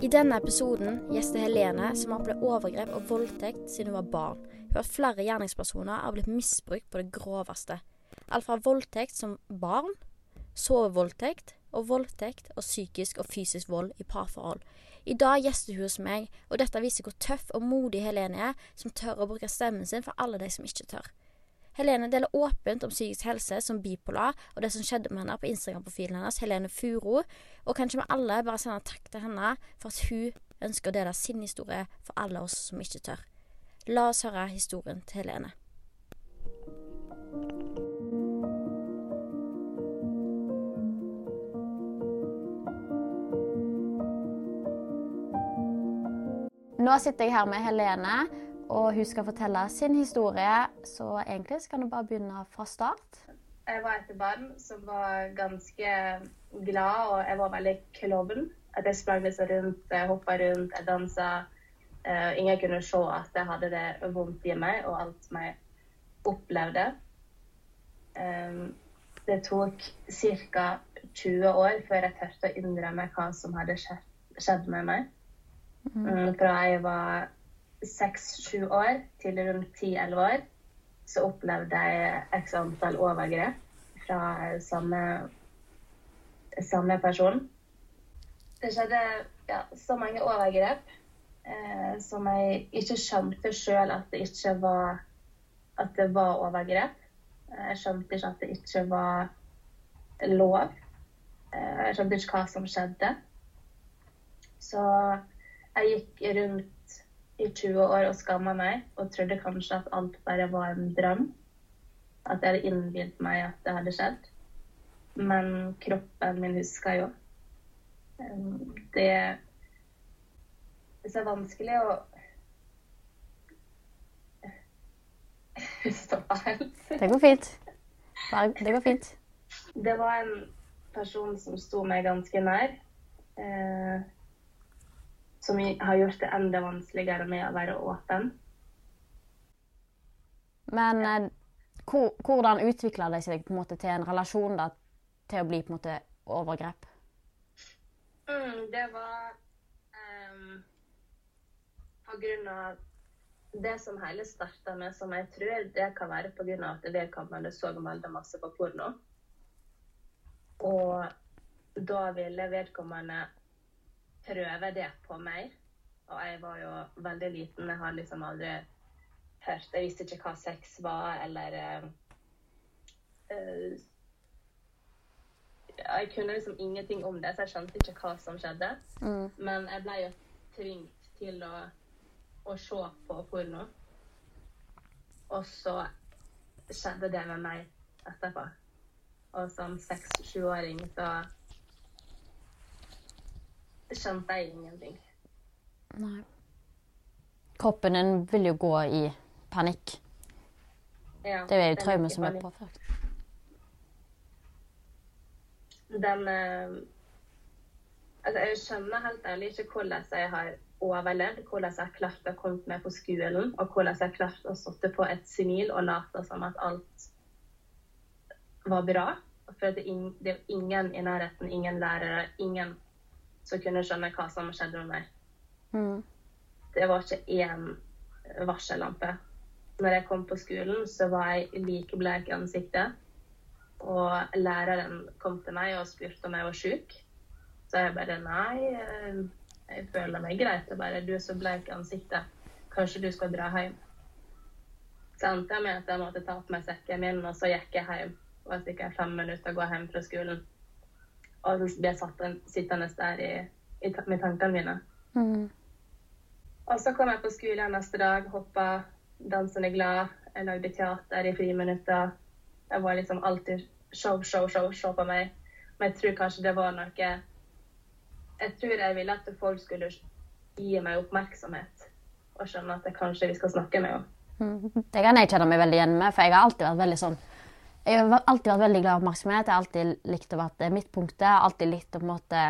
I denne episoden gjester Helene, som har opplevd overgrep og voldtekt siden hun var barn. Hun har hørt flere gjerningspersoner har blitt misbrukt på det groveste. Alt fra voldtekt som barn, sovevoldtekt og voldtekt og psykisk og fysisk vold i parforhold. I dag gjester hun hos meg, og dette viser hvor tøff og modig Helene er, som tør å bruke stemmen sin for alle de som ikke tør. Helene deler åpent om psykisk helse som bipolar og det som skjedde med henne på Instagram-profilen hennes, Helene Furo. Og kanskje vi alle bare sender takk til henne for at hun ønsker å dele sin historie for alle oss som ikke tør. La oss høre historien til Helene. Nå sitter jeg her med Helene, og hun skal fortelle sin historie. Så egentlig kan du bare begynne fra start. Jeg var et barn som var ganske glad, og jeg var veldig klovn. At jeg sprang liksom rundt, jeg hoppa rundt, jeg dansa. Uh, ingen kunne se at jeg hadde det vondt i meg, og alt jeg opplevde. Um, det tok ca. 20 år før jeg turte å innrømme hva som hadde skjedd, skjedd med meg. Mm. Fra jeg var seks-sju år til rundt ti-elleve år så opplevde jeg x antall overgrep fra samme, samme person. Det skjedde ja, så mange overgrep eh, som jeg ikke skjønte sjøl at det ikke var at det var overgrep. Jeg skjønte ikke at det ikke var lov. Eh, jeg skjønte ikke hva som skjedde. Så jeg gikk rundt i 20 år og skamma meg og trodde kanskje at alt bare var en drøm. At jeg hadde innbilt meg at det hadde skjedd. Men kroppen min husker jo. Det Det er vanskelig å Stoppa helt. Det går fint. Det går fint. Det var en person som sto meg ganske nær. Eh, som har gjort det enda vanskeligere med å være åpen. Men eh, hvordan utvikla det seg på en måte til en relasjon da, til å bli på en måte overgrep? Mm, det var um, på grunn av det som hele starta med, som jeg tror det kan være på grunn av at vedkommende så veldig masse på porno. Og da ville vedkommende prøve det på meg. Og jeg var jo veldig liten. Jeg har liksom aldri hørt Jeg visste ikke hva sex var, eller uh, Jeg kunne liksom ingenting om det, så jeg skjønte ikke hva som skjedde. Mm. Men jeg ble jo tvunget til å, å se på porno. Og så skjedde det med meg etterpå. Og som seks-sjuåring så skjønte jeg ingenting. Nei. Kroppen din vil jo gå i panikk. Ja, Det er jo traume som er påført. Den eh, Altså, jeg skjønner helt ærlig ikke hvordan jeg har overlevd, hvordan jeg har klart å komme meg på skolen, og hvordan jeg har klart å sitte på et smil og late som at alt var bra. For det er ingen i nærheten, ingen lærere, ingen som kunne skjønne hva som skjedde meg. Mm. Det var ikke én varsellampe. Når jeg kom på skolen, så var jeg like blek i ansiktet. Og læreren kom til meg og spurte om jeg var syk. Så jeg bare nei, eh, jeg føler meg greit. Og bare du er så blek i ansiktet. Kanskje du skal dra hjem. Så endte jeg med at jeg måtte ta på meg sekken min, og så gikk jeg hjem. Det var sikkert fem minutter å gå hjem fra skolen. Og så ble jeg sittende der i, i, med tankene mine. Mm. Og så kom jeg på skolen neste dag, hoppa dansende glad. Jeg lagde teater i friminutter. Jeg var liksom alltid show, show, show, show på meg. Men jeg tror kanskje det var noe Jeg tror jeg ville at folk skulle gi meg oppmerksomhet. Og skjønne at det kanskje vi skal snakke med henne. Mm. Det kan jeg kjenne meg veldig igjen med, for jeg har alltid vært veldig sånn Jeg har alltid vært veldig glad i oppmerksomhet. Jeg har alltid likt å være midtpunktet. Alltid likt å på en måte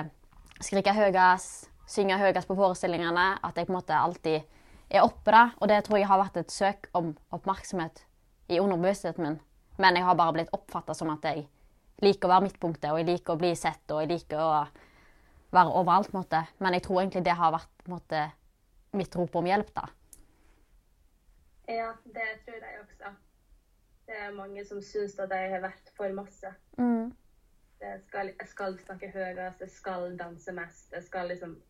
skrike høyest, synge høyest på forestillingene. At jeg på en måte alltid er oppe da. Og det tror jeg har vært et søk om oppmerksomhet i underbevisstheten min. Men jeg har bare blitt oppfatta som at jeg liker å være midtpunktet, og jeg liker å bli sett, og jeg liker å være overalt. på en måte. Men jeg tror egentlig det har vært måte, mitt rop om hjelp, da. Ja, det tror jeg også. Det er mange som syns at jeg har vært for masse. Mm. Jeg skal, jeg skal snakke høyest, jeg skal danse mest. Jeg skal liksom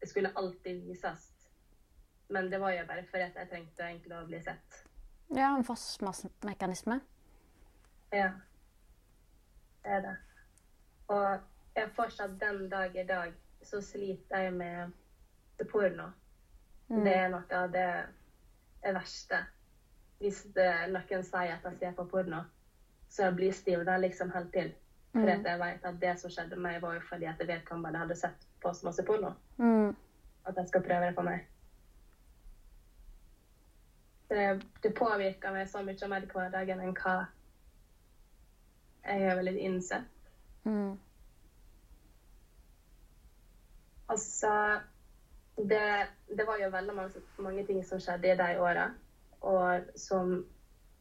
Det skulle alltid vises. Men det var jo bare fordi jeg trengte egentlig å bli sett. Ja, en forsvarsmekanisme. Ja. Det er det. Og jeg fortsatt den dag i dag så sliter jeg med porno. Det er noe av det, det verste. Hvis det, noen sier at jeg ser på porno, så jeg blir stivna liksom helt til. For mm. jeg vet at det som skjedde meg, var jo fordi at vedkommende hadde sett på så masse porno. Mm. At jeg skal prøve det på meg. Det, det påvirker meg så mye mer i hverdagen enn hva jeg har vel litt innsett. Mm. Altså det, det var jo veldig mange, mange ting som skjedde i de åra. Og som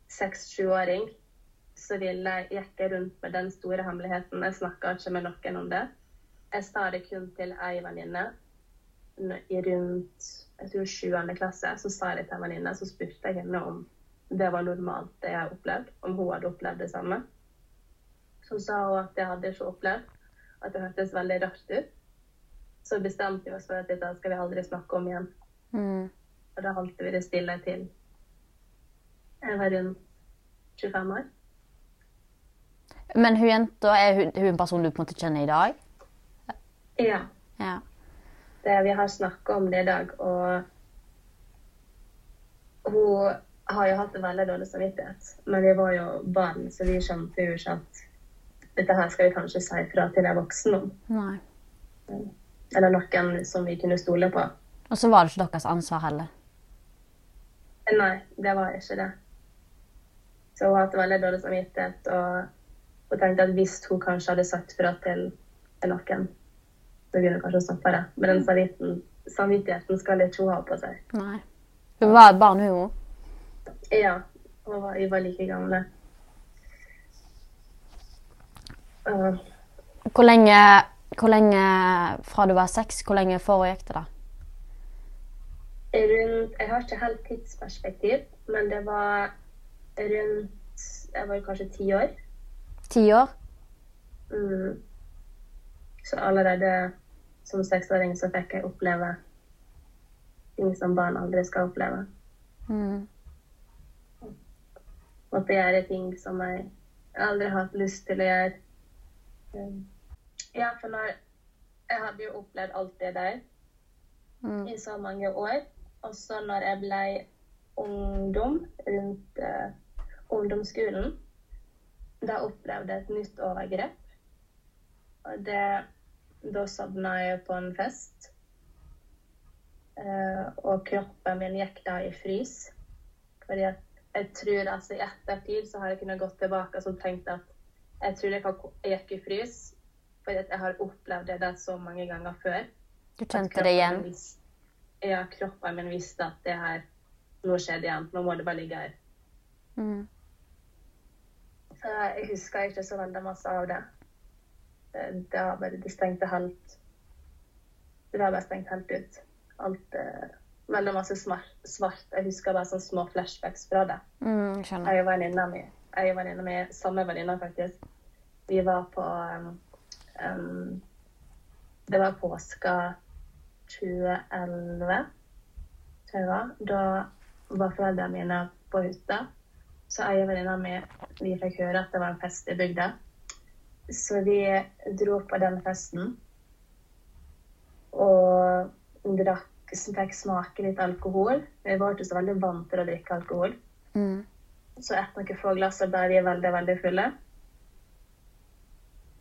seks-sjuåring så ville jeg jeg rundt med den store hemmeligheten. Jeg snakka ikke med noen om det. Jeg sa det kun til ei venninne i rundt jeg tror sjuende klasse. Så sa jeg det til en venninne, så spurte jeg henne om det var normalt, det jeg hadde opplevd. Om hun hadde opplevd det samme. Så sa hun at jeg hadde ikke opplevd. At det hørtes veldig rart ut. Så bestemte vi oss for at dette skal vi aldri snakke om igjen. Mm. Og da holdt vi det stille til jeg var rundt 25 år. Men hun jenta, er hun, hun en person du på en måte kjenner i dag? Ja. Ja. Det, vi har snakka om det i dag, og hun har jo hatt en veldig dårlig samvittighet. Men vi var jo barn, så vi skjønte jo ikke at dette her skal vi kanskje si fra til en voksen om. Nei. Eller noen som vi kunne stole på. Og så var det ikke deres ansvar heller. Nei, det var ikke det. Så hun hadde veldig dårlig samvittighet, og og tenkte at hvis hun kanskje hadde sagt fra til til noen, så kunne hun kanskje stoppa det. Men den samvittigheten, samvittigheten skal ikke hun ha på seg. Nei. Hun var et barn, hun òg. Ja, hun var, hun var like gamle. Uh. Hvor lenge, hvor lenge fra du var seks, hvor lenge foregikk det da? rundt Jeg har ikke helt tidsperspektiv, men det var rundt Jeg var kanskje ti år. Ti år? Mm. Så allerede som seksåring så fikk jeg oppleve ting som barn aldri skal oppleve. Mm. Måtte gjøre ting som jeg aldri har hatt lyst til å gjøre. Um, Ja, for når Jeg hadde jo opplevd alt det der Mm. i så mange år. Og så når jeg ble ungdom, rundt eh, ungdomsskolen, da opplevde jeg et nytt overgrep. Og det Da sovna jeg på en fest. Eh, og kroppen min gikk da i frys. Fordi at jeg tror altså i ettertid så har jeg kunnet gått tilbake og tenkt at jeg tror jeg, kan, jeg gikk i frys, for jeg har opplevd det så mange ganger før. Du kjente det igjen? min vis- Ja, kroppen min visste at det her Nå skjedde igjen. Nå må det bare ligge her. Mm. Så jeg husker ikke så veldig masse av det. Det, det var bare det stengte helt Det var bare stengt helt ut. Alt eh, Veldig masse smart, svart. Jeg husker bare sånne små flashbacks fra det. Mm, skjønner. Jeg og venninna mi Jeg og venninna mi Samme venninna faktisk. Vi var på um, um, Det var påska 2011, tror jeg det var. Da var foreldrene mine på hytta. Så ei og venninna mi vi fikk høre at det var en fest i bygda. Så vi dro på den festen og drakk, fikk smake litt alkohol. Vi var ikke så veldig vant til å drikke alkohol. Mm. Så etter noen få glass så ble vi veldig, veldig fulle.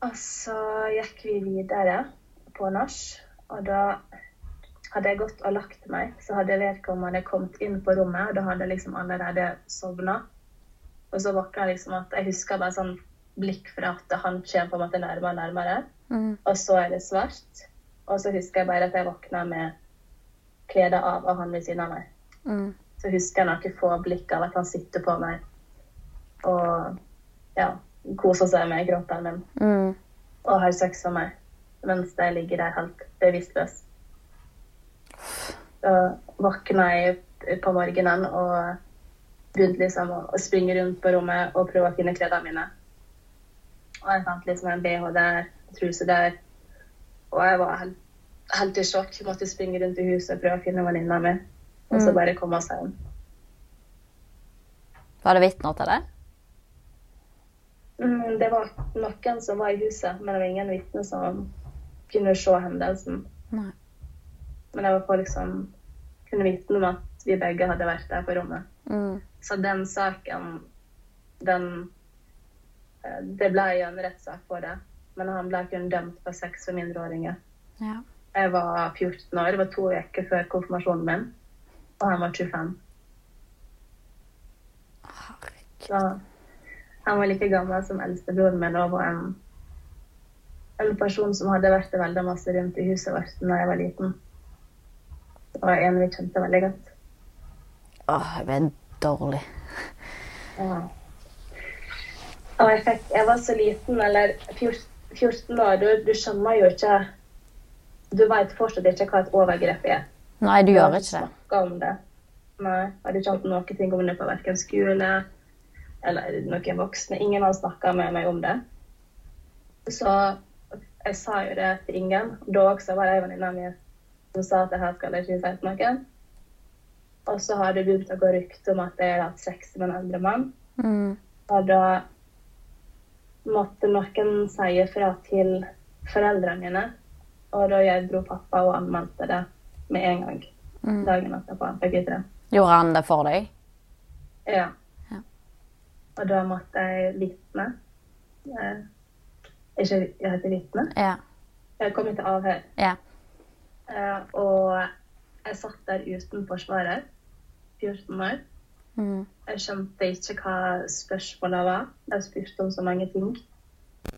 Og så gikk vi videre på nach, og da hadde jeg gått og lagt meg, så hadde vedkommende kommet inn på rommet, og da hadde jeg liksom allerede sovna. Og så våkna jeg liksom at jeg husker bare sånn blikk fra at han kommer på en måte nærmere og nærmere, Mm. og så er det svart. Og så husker jeg bare at jeg våkna med kledet av og han ved siden av meg. Mm. Så husker jeg noen få blikk av at han sitter på meg og ja, koser seg med kroppen min Mm. og har sex med meg mens jeg ligger der helt bevisstløs. Så våkna jeg på morgenen og begynte liksom å springe rundt på rommet og prøve å finne klærne mine. Og jeg fant liksom en BH der, en truse der, og jeg var helt, helt i sjokk. Jeg måtte springe rundt i huset og prøve å finne venninna mi, og så Mm. bare komme oss hjem. Var det vitner til det? Mm, det var noen som var i huset, men det var ingen vitner som kunne se hendelsen. Nei. Men det var folk liksom kunne vitne om at vi begge hadde vært der på rommet. Mm. Så den saken, den eh, Det ble jo en rettssak for det, men han ble kun dømt for sex for mindreåringer. Ja. Jeg var 14 år, det var to uker før konfirmasjonen min, og han var 25. Så han var like gammel som eldstebroren min og var en, en person som hadde vært veldig masse rundt i huset vårt da jeg var liten. Var en vi kjente veldig godt. Åh, ble dårlig. Ja. Og jeg, fikk, jeg var så liten, eller 14, 14 år, du, du skjønner jo ikke Du vet fortsatt ikke hva et overgrep er. Nei, du gjør ikke det. om det. Nei, jeg hadde ikke hatt noe ting om det på verken skole eller noen voksne. Ingen har snakka med meg om det. Så jeg sa jo det til ingen. Da også var det ei venninne mi som sa at det her skal jeg ikke si til noen. Og så har det begynt å gå rykter om at jeg har hatt sex med en eldre mann. Mm. Og da måtte noen si ifra til foreldrene mine. Og da jeg dro pappa og anmeldte det med en gang. Mm. Dagen etterpå Begge tre. Gjorde han det for deg? Ja. Ja. Og da måtte jeg vitne. Jeg, ikke jeg heter vitne. Ja. Jeg kom til avhør. Ja. Eh, og jeg satt der uten forsvarer. 14 år. Mm. Jeg skjønte ikke hva spørsmålet var. De spurte om så mange ting.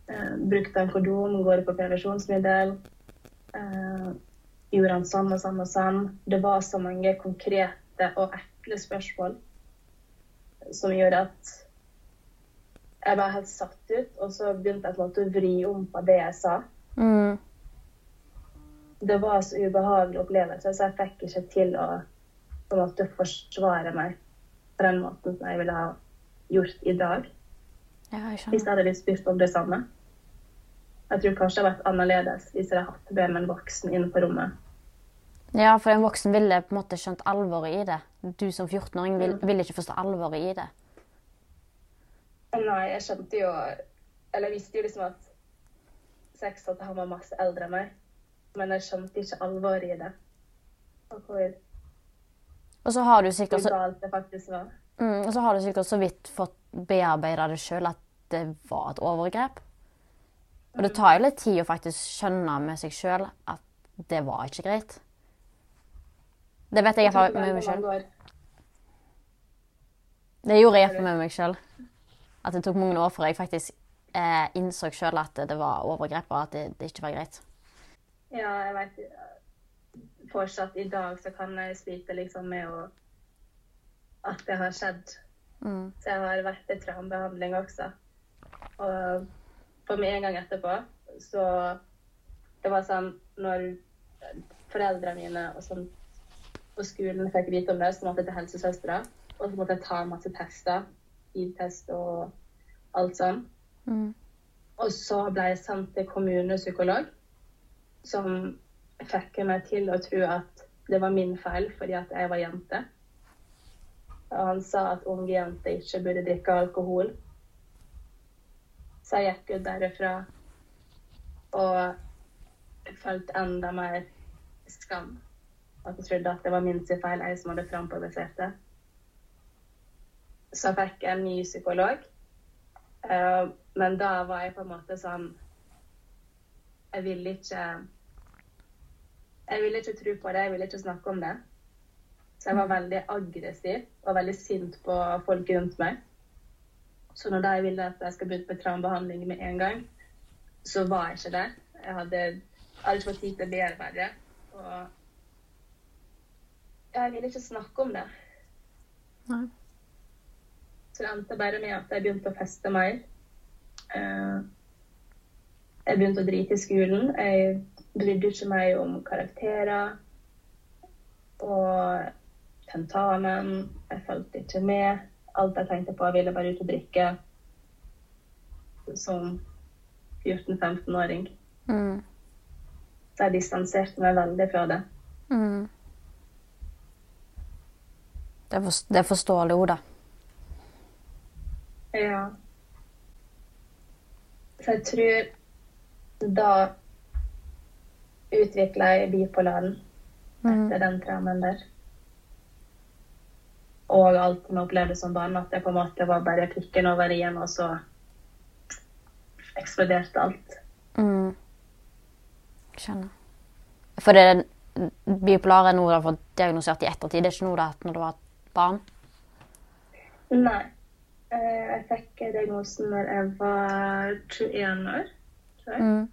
Eh, brukte han kondom? Går det på prevensjonsmiddel? Eh, gjorde han sånn og sånn og sånn? Det var så mange konkrete og ekle spørsmål som gjorde at jeg var helt satt ut, og så begynte jeg å vri om på det jeg sa. Mm. Det var så ubehagelig opplevelse, så jeg fikk ikke til å på en måte forsvare meg på den måten som jeg ville ha gjort i dag. Ja, jeg Hvis jeg hadde blitt spurt om det samme. Jeg tror kanskje det hadde vært annerledes hvis jeg hadde hatt det med en voksen inne på rommet. Ja, for en voksen ville på en måte skjønt alvoret i det. Du som 14-åring vil, Mm. ville ikke forstå alvoret i det. Nei, jeg skjønte jo Eller jeg visste jo liksom at sex at han var masse eldre enn meg. Men jeg skjønte ikke alvoret i det. Og hvor, Og så har du sikkert så, mm, og så har du sikkert så vidt fått bearbeida det sjøl at det var et overgrep. Og det tar jo litt tid å faktisk skjønne med seg sjøl at det var ikke greit. Det vet jeg iallfall med meg sjøl. Det gjorde jeg med meg sjøl. At det tok mange år før jeg faktisk eh, innså sjøl at det var overgrep, og at det, det ikke var greit. Ja, jeg vet Fortsatt i dag så kan jeg slite liksom med å At det har skjedd. Mm. Så jeg har vært i traumebehandling også. Og for med en gang etterpå så Det var sånn når foreldrene mine og, sånn, og skolen fikk vite om det, så måtte jeg til helsesøstera. Og så måtte jeg ta masse tester. ID-test og alt sånn. Mm. Og så ble jeg sendt til kommunepsykolog, som fikk jeg meg til å tro at det var min feil fordi at jeg var jente. Og han sa at unge jenter ikke burde drikke alkohol. Så jeg gikk ut derifra og følte enda mer skam. At jeg trodde at det var min feil, jeg som hadde framprovosert det. Så fikk jeg en ny psykolog. Eh, men da var jeg på en måte sånn Jeg ville ikke Jeg ville ikke tro på det, jeg ville ikke snakke om det. Så jeg var veldig aggressiv og veldig sint på folk rundt meg. Så når de ville at jeg skulle begynne med traumebehandling med en gang, så var jeg ikke der. Jeg hadde, jeg hadde ikke fått tid til å bearbeide det. Og jeg ville ikke snakke om det. Nei. Så det endte bare med at jeg begynte å feste mer. Eh, Jeg begynte å drite i skolen. Jeg brydde ikke meg om karakterer og tentamen. Jeg fulgte ikke med. Alt jeg tenkte på, ville bare ut og drikke som 14-15-åring. Mm. Så jeg distanserte meg veldig fra det. Mm. Det, er for, det er forståelig, Oda. Ja. Så jeg tror da utvikla jeg bipolaren etter den traumen der. Og alt som jeg opplevde som barn, at det på en måte var bare prikken over i-en, og så eksploderte alt. Mm. Skjønner. For det er er noe du har fått diagnosert i ettertid, det er ikke noe du har hatt når du var barn? Nei. Eh, Jeg fikk diagnosen når jeg var 21 år, jeg. Mm.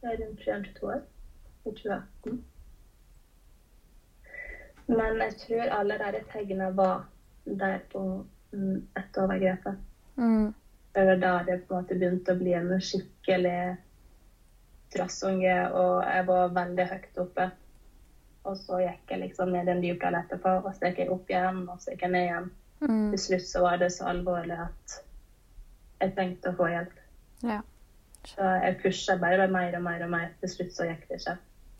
Det er rundt 21-22 år. I 2018. Men jeg tror allerede tegnene var der på mm, etter overgrepet. Mm. Det var da det på en måte begynte å bli en skikkelig trassunge, og jeg var veldig høyt oppe. Og så gikk jeg liksom ned en dypdal etterpå, og så gikk jeg opp igjen, og så gikk jeg ned igjen. Mm. Til slutt så var det så alvorlig at jeg trengte å få hjelp. Ja. Så jeg pusha bare med mer og mer og mer. Til slutt så gikk det ikke.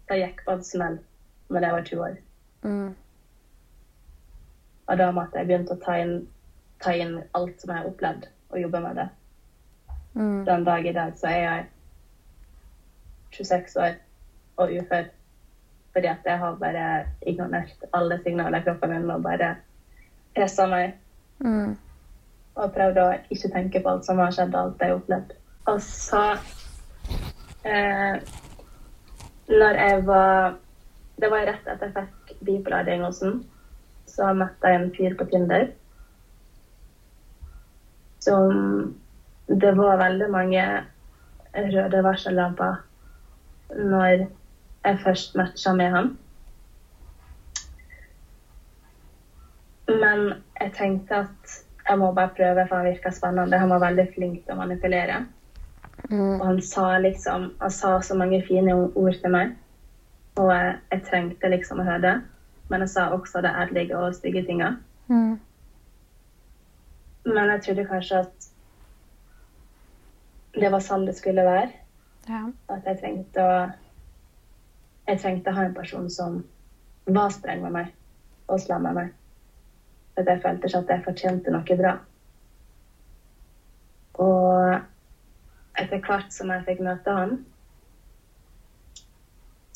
Da gikk på en smell når jeg var 20 år. Mm. Og da måtte jeg begynne å ta inn, ta inn alt som jeg har opplevd, og jobbe med det. Mm. Den dag i dag så er jeg 26 år og ufør. Fordi at jeg har bare ignorert alle signaler i kroppen min og bare pressa meg Mm. og prøvd å ikke tenke på alt som har skjedd, alt jeg har opplevd. Og så eh, Når jeg var Det var rett etter jeg fikk bipolardiagnosen, så møtte jeg en fyr på Tinder som Det var veldig mange røde varsellamper når jeg først matcha med han. Men jeg tenkte at jeg må bare prøve, for han virka spennende. Han var veldig flink til å manipulere. Mm. Og han sa liksom Han sa så mange fine ord til meg. Og jeg, jeg trengte liksom å høre det. Men jeg sa også det ærlige og stygge tinga. Mm. Men jeg trodde kanskje at det var sånn det skulle være. Ja. At jeg trengte å Jeg trengte å ha en person som var streng med meg og slem med meg. For at jeg følte ikke at jeg fortjente noe bra. Og etter hvert som jeg fikk møte han,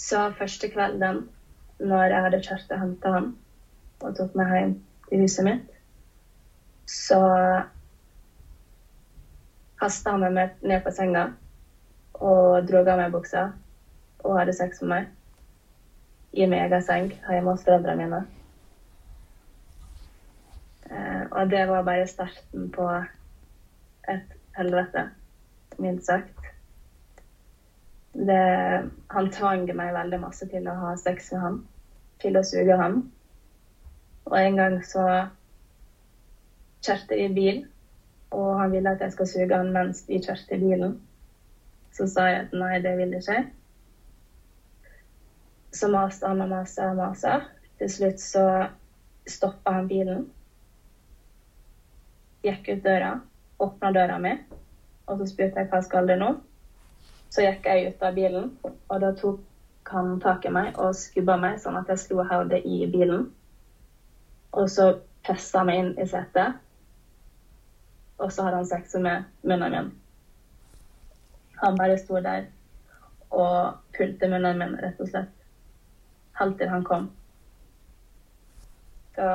så første kvelden når jeg hadde kjørt og henta han og tok meg hjem til huset mitt, så kasta han meg ned på senga og dro av meg buksa og hadde sex med meg i min egen seng hjemme hos foreldrene mine. Eh, og det var bare starten på et helvete, mildt sagt. Det, han tvang meg veldig masse til å ha sex med ham, til å suge ham. Og en gang så kjørte vi bil, og han ville at jeg skal suge han mens vi kjørte bilen. Så sa jeg at nei, det vil ikke. Så maste han og maste og maste. Til slutt så stoppa han bilen. Gikk ut døra, åpna døra mi, og så spurte jeg hva skal du nå. Så gikk jeg ut av bilen, og da tok han tak i meg og skubba meg sånn at jeg slo hodet i bilen. Og så pressa meg inn i setet, og så hadde han sex med munnen min. Han bare sto der og pulte munnen min, rett og slett. Helt til han kom. Så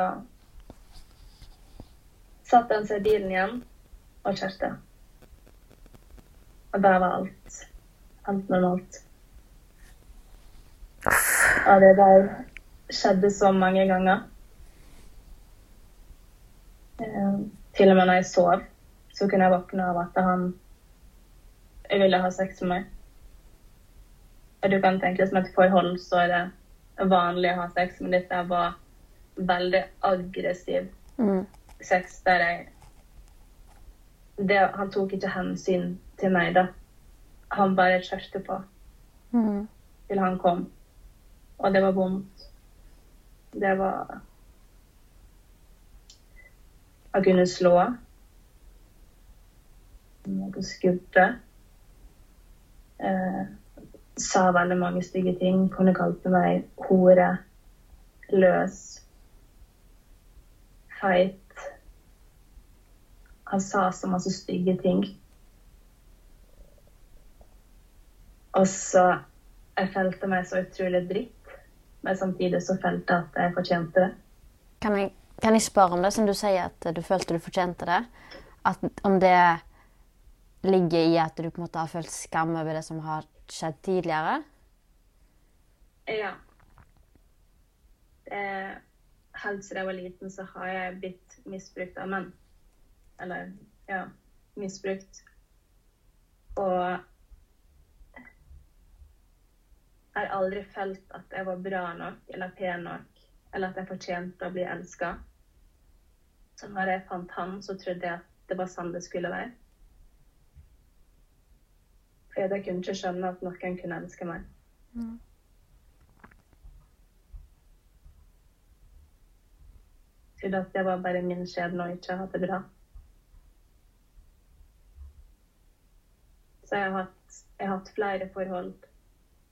satte han seg i bilen igjen og kjørte. Og der var alt. Alt normalt. Og det der skjedde så mange ganger. Eh, til og med når jeg sov, så kunne jeg våkne av at han ville ha sex med meg. Og du kan tenke som et forhold, så er det vanlig å ha sex, men dette var veldig aggressiv Mm. sex der jeg det, Han tok ikke hensyn til meg, da. Han bare kjørte på Mm. til han kom. Og det var vondt. Det var Å kunne slå. Noe skubbe. Eh, sa veldig mange stygge ting. Kunne kalt meg hore, løs, feit. Han sa så masse stygge ting. Og så Jeg følte meg så utrolig dritt, men samtidig så følte jeg at jeg fortjente det. Kan, jeg, kan jeg spørre om det, siden du sier at du følte du fortjente det? At, om det ligger i at du på en måte har følt skam over det som har skjedd tidligere? Ja. Eh, helt siden jeg var liten, så har jeg blitt misbrukt av menn. Eller, ja, misbrukt. Og jeg har aldri følt at jeg var bra nok eller pen nok, eller at jeg fortjente å bli elska. Så når jeg fant han, så trodde jeg at det var sånn det skulle være. For jeg kunne ikke skjønne at noen kunne elske meg. Trodde at det var bare min skjebne å ikke ha det bra. Så jeg har hatt, jeg har hatt flere forhold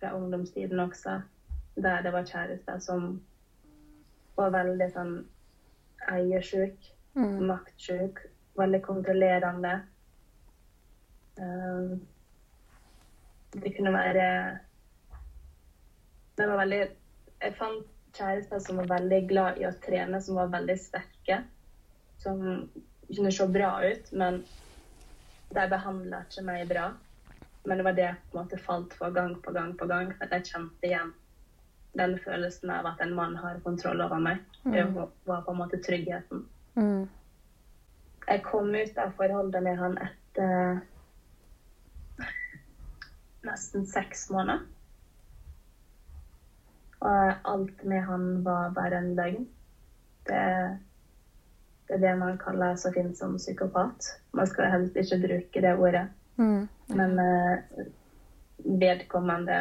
fra ungdomstiden også, der det var kjærester som var veldig sånn eiersjuk, maktsjuk, veldig kontrollerende. Um, det kunne være Det var veldig Jeg fant kjærester som var veldig glad i å trene, som var veldig sterke. Som kunne se bra ut, men de behandla ikke meg bra. Men det var det jeg på en måte falt for gang på gang på gang. At jeg kjente igjen den følelsen av at en mann har kontroll over meg. Det var på en måte tryggheten. Mm. Jeg kom ut av forholdet med han etter nesten seks måneder. Og alt med han var bare en løgn. Det, det er det man kaller så fint som psykopat. Man skal helst ikke bruke det ordet. Mm. Men eh, vedkommende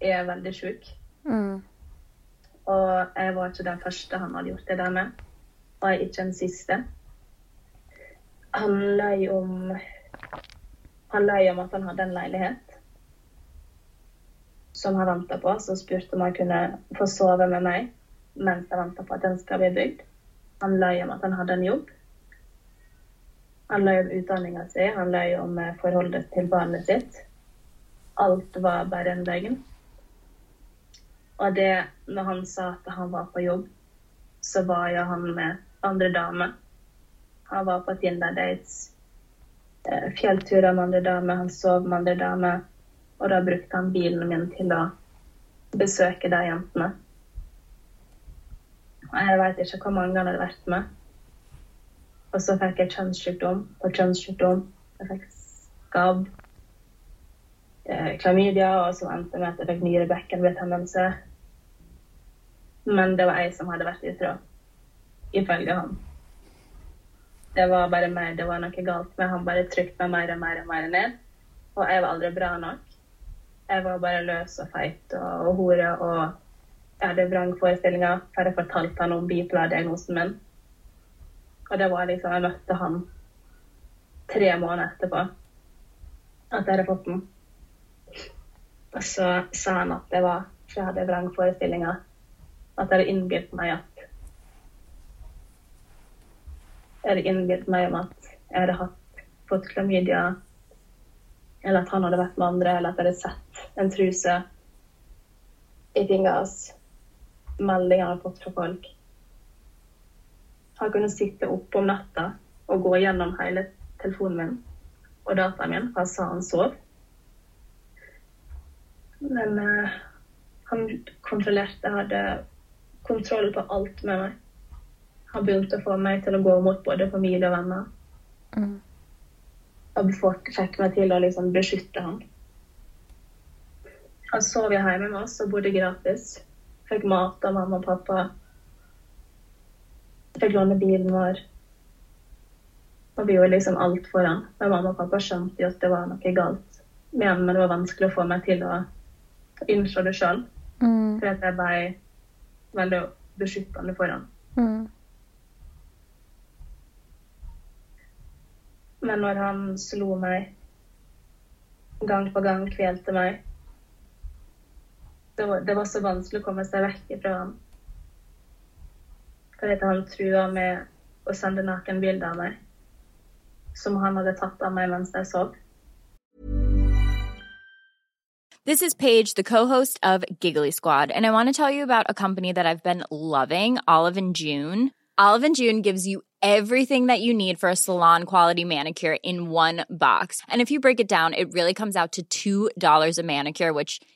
er veldig sjuk. Mm. Og jeg var ikke den første han hadde gjort det der med. Og jeg er ikke den siste. Han løy om Han løy om at han hadde en leilighet som han venta på, så spurte om han kunne få sove med meg mens jeg venta på at den skal bli bygd. Han løy om at han hadde en jobb. Han løy om utdanninga si, han løy om eh, forholdet til barnet sitt. Alt var bare en løgn. Og det, når han sa at han var på jobb, så var jo han med andre damer. Han var på Tinder-dates, eh, fjellturer med andre damer, han sov med andre damer. Og da brukte han bilen min til å besøke de jentene. Og jeg vet ikke hvor mange han hadde vært med, Og så fikk jeg kjønnssykdom på kjønnssykdom. Jeg fikk skabb, eh, klamydia, og så endte med at jeg fikk nyrebekkenbetennelse. Men det var jeg som hadde vært utro, ifølge han. Det var bare meg, det var noe galt med han bare trykte meg mer og mer og mer ned. Og jeg var aldri bra nok. Jeg var bare løs og feit og, og hore og jeg hadde vrangforestillinger. For jeg fortalte han om bipolar-diagnosen min. Og det var liksom Jeg møtte han tre måneder etterpå at jeg hadde fått den. Og så sa han at det var for jeg hadde vrangforestillinger. At jeg hadde innbilt meg at Jeg hadde innbilt meg om at jeg hadde hatt, fått klamydia, eller at han hadde vært med andre, eller at jeg hadde sett en truse i fingeren. Meldinger jeg hadde fått fra folk. Han kunne sitte oppe om natta og gå gjennom hele telefonen min og dataen min, fra sa han sov. Men eh, han kontrollerte, hadde kontroll på alt med meg. Han begynte å få meg til å gå mot både familie og venner. Mm. Og folk fikk meg til å liksom beskytte ham. Han sov hjemme med oss og bodde gratis. Fikk mat av mamma og pappa. Fikk låne bilen vår. Og vi gjorde liksom alt for han. Men mamma og pappa skjønte jo at det var noe galt med han, men det var vanskelig å få meg til å innse det sjøl. Mm. For at jeg ble veldig beskyttende for han. Mm. Men når han slo meg gang på gang, kvelte meg det var, det var så vanskelig å komme seg vekk fra ham. For at han trua med å sende nakenbilder av meg, som han hadde tatt av meg mens jeg sov. This is Paige, the co-host of Giggly Squad, and I want to tell you about a company that I've been loving, Olive and June. Olive and June gives you everything that you need for a salon quality manicure in one box. And if you break it down, it really comes out to $2 a manicure, which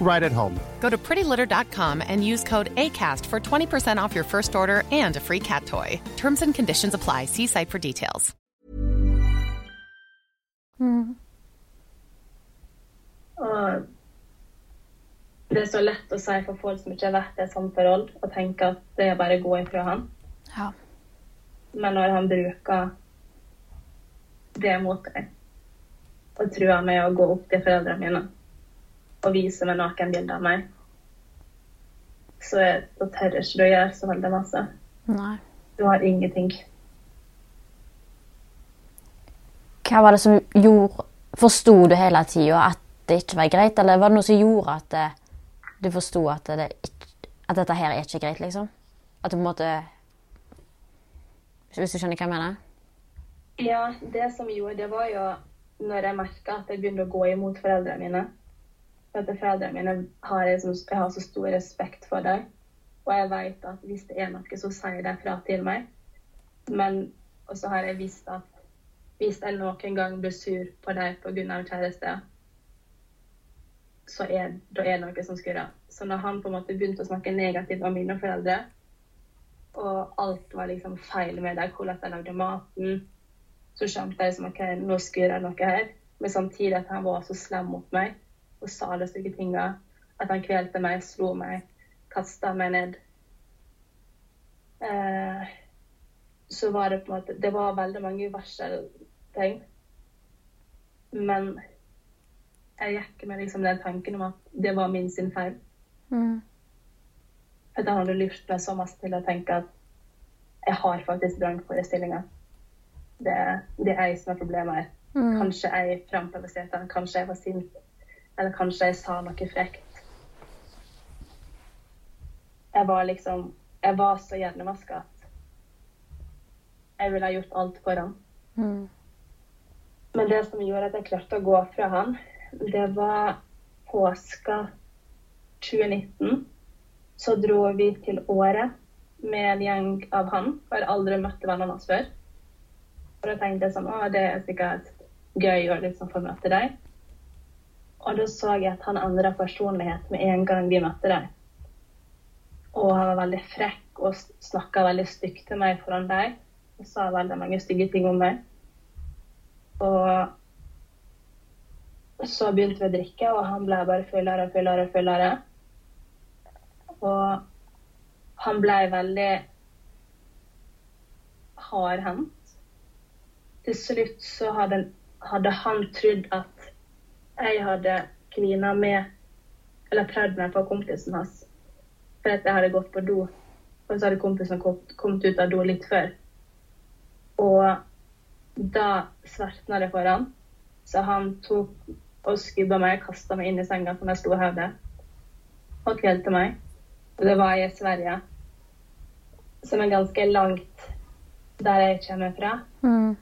right at home. Go to prettylitter.com and use code ACAST for 20% off your first order and a free cat toy. Terms and conditions apply. See site for details. Og det er så lett å si for folk som ikke har vært i et sånt forhold, og tenke at det er bare å gå ifra han. Ja. Men når han bruker det mot deg, og truer med å gå opp til foreldrene mine og vise meg nakenbilder av meg, så da tør ikke du å gjøre så veldig masse. Nei. Du har ingenting. Hva var det som gjorde Forsto du hele tida at det ikke var greit, eller var det noe som gjorde at det, du forsto at, det at dette her er ikke greit, liksom? At du på en måte Hvis du skjønner hva jeg mener? Ja, det som gjorde det, var jo når jeg merka at jeg begynte å gå imot foreldrene mine. At foreldrene mine har jeg, jeg har så stor respekt for dem. Og jeg vet at hvis det er noe, så sier de fra til meg. Men også har jeg visst at hvis jeg noen gang blir sur på dem pga. kjæreste, så er det noe som skurrer. Så når han på en måte begynte å snakke negativt om mine foreldre, og alt var liksom feil med dem, hvordan de lagde maten, så skjønte jeg som ok, nå skurrer noe her. Men samtidig at han var så slem mot meg og sa alle stygge tinga. At han kvelte meg, slo meg, kasta meg ned. Eh, så var det på en måte Det var veldig mange varseltegn. Men jeg gikk med liksom den tanken om at det var min sin feil. Mm. At han hadde lurt meg så masse til å tenke at jeg har faktisk vrangforestillinger. Det, det er jeg som er problemet her. Mm. Kanskje jeg framprovoserte han, kanskje jeg var sint, eller kanskje jeg sa noe frekt. Jeg var liksom Jeg var så hjernevaska at jeg ville ha gjort alt for ham. Mm. Men det som gjorde at jeg klarte å gå fra han, det var påska 2019. Så dro vi til Åre med en gjeng av han. Jeg har aldri møtt vennene hans før. Og da tenkte jeg sånn Å, det er sikkert gøy å liksom få møte deg. Og da så jeg at han endra personlighet med en gang vi møtte deg. Og han var veldig frekk og snakka veldig stygt til meg foran deg. Og sa veldig mange stygge ting om meg. Og så begynte vi å drikke, og han ble bare fullere og fullere og fullere. Og han ble veldig hardhendt. Til slutt så hadde, hadde han trodd at jeg hadde klina med Eller prøvd meg på kompisen hans. For at jeg hadde gått på do. Og så hadde kompisen kommet, ut av do litt før. Og da svertna det for han. Så han tok og skubba meg, og kasta meg inn i senga som jeg sto og høvde, og kvelte meg. Og det var i Sverige, som er ganske langt der jeg kommer fra. Mm.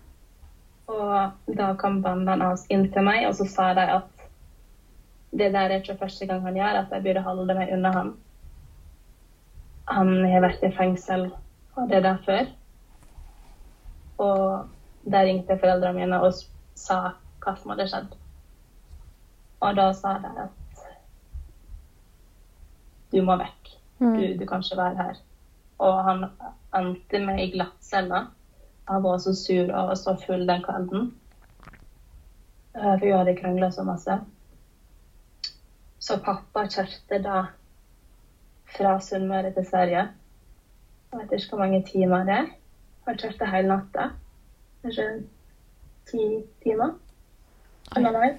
Og da kom vennene hans inn til meg, og så sa de at det der er ikke første gang han gjør, at jeg burde holde meg unna ham. Han har vært i fengsel, og det der før. Og der ringte foreldrene mine og sa hva som hadde skjedd. Og da sa de at du må vekk. Du, du kan ikke være her. Og han endte meg i glattcella. Han var så sur og så full den kvelden. Eh, For vi hadde krangla så masse. Så pappa kjørte da fra Sunnmøre til Sverige. Jeg vet ikke hvor mange timer det er. Han kjørte hele natta. Kanskje ti timer. Nei.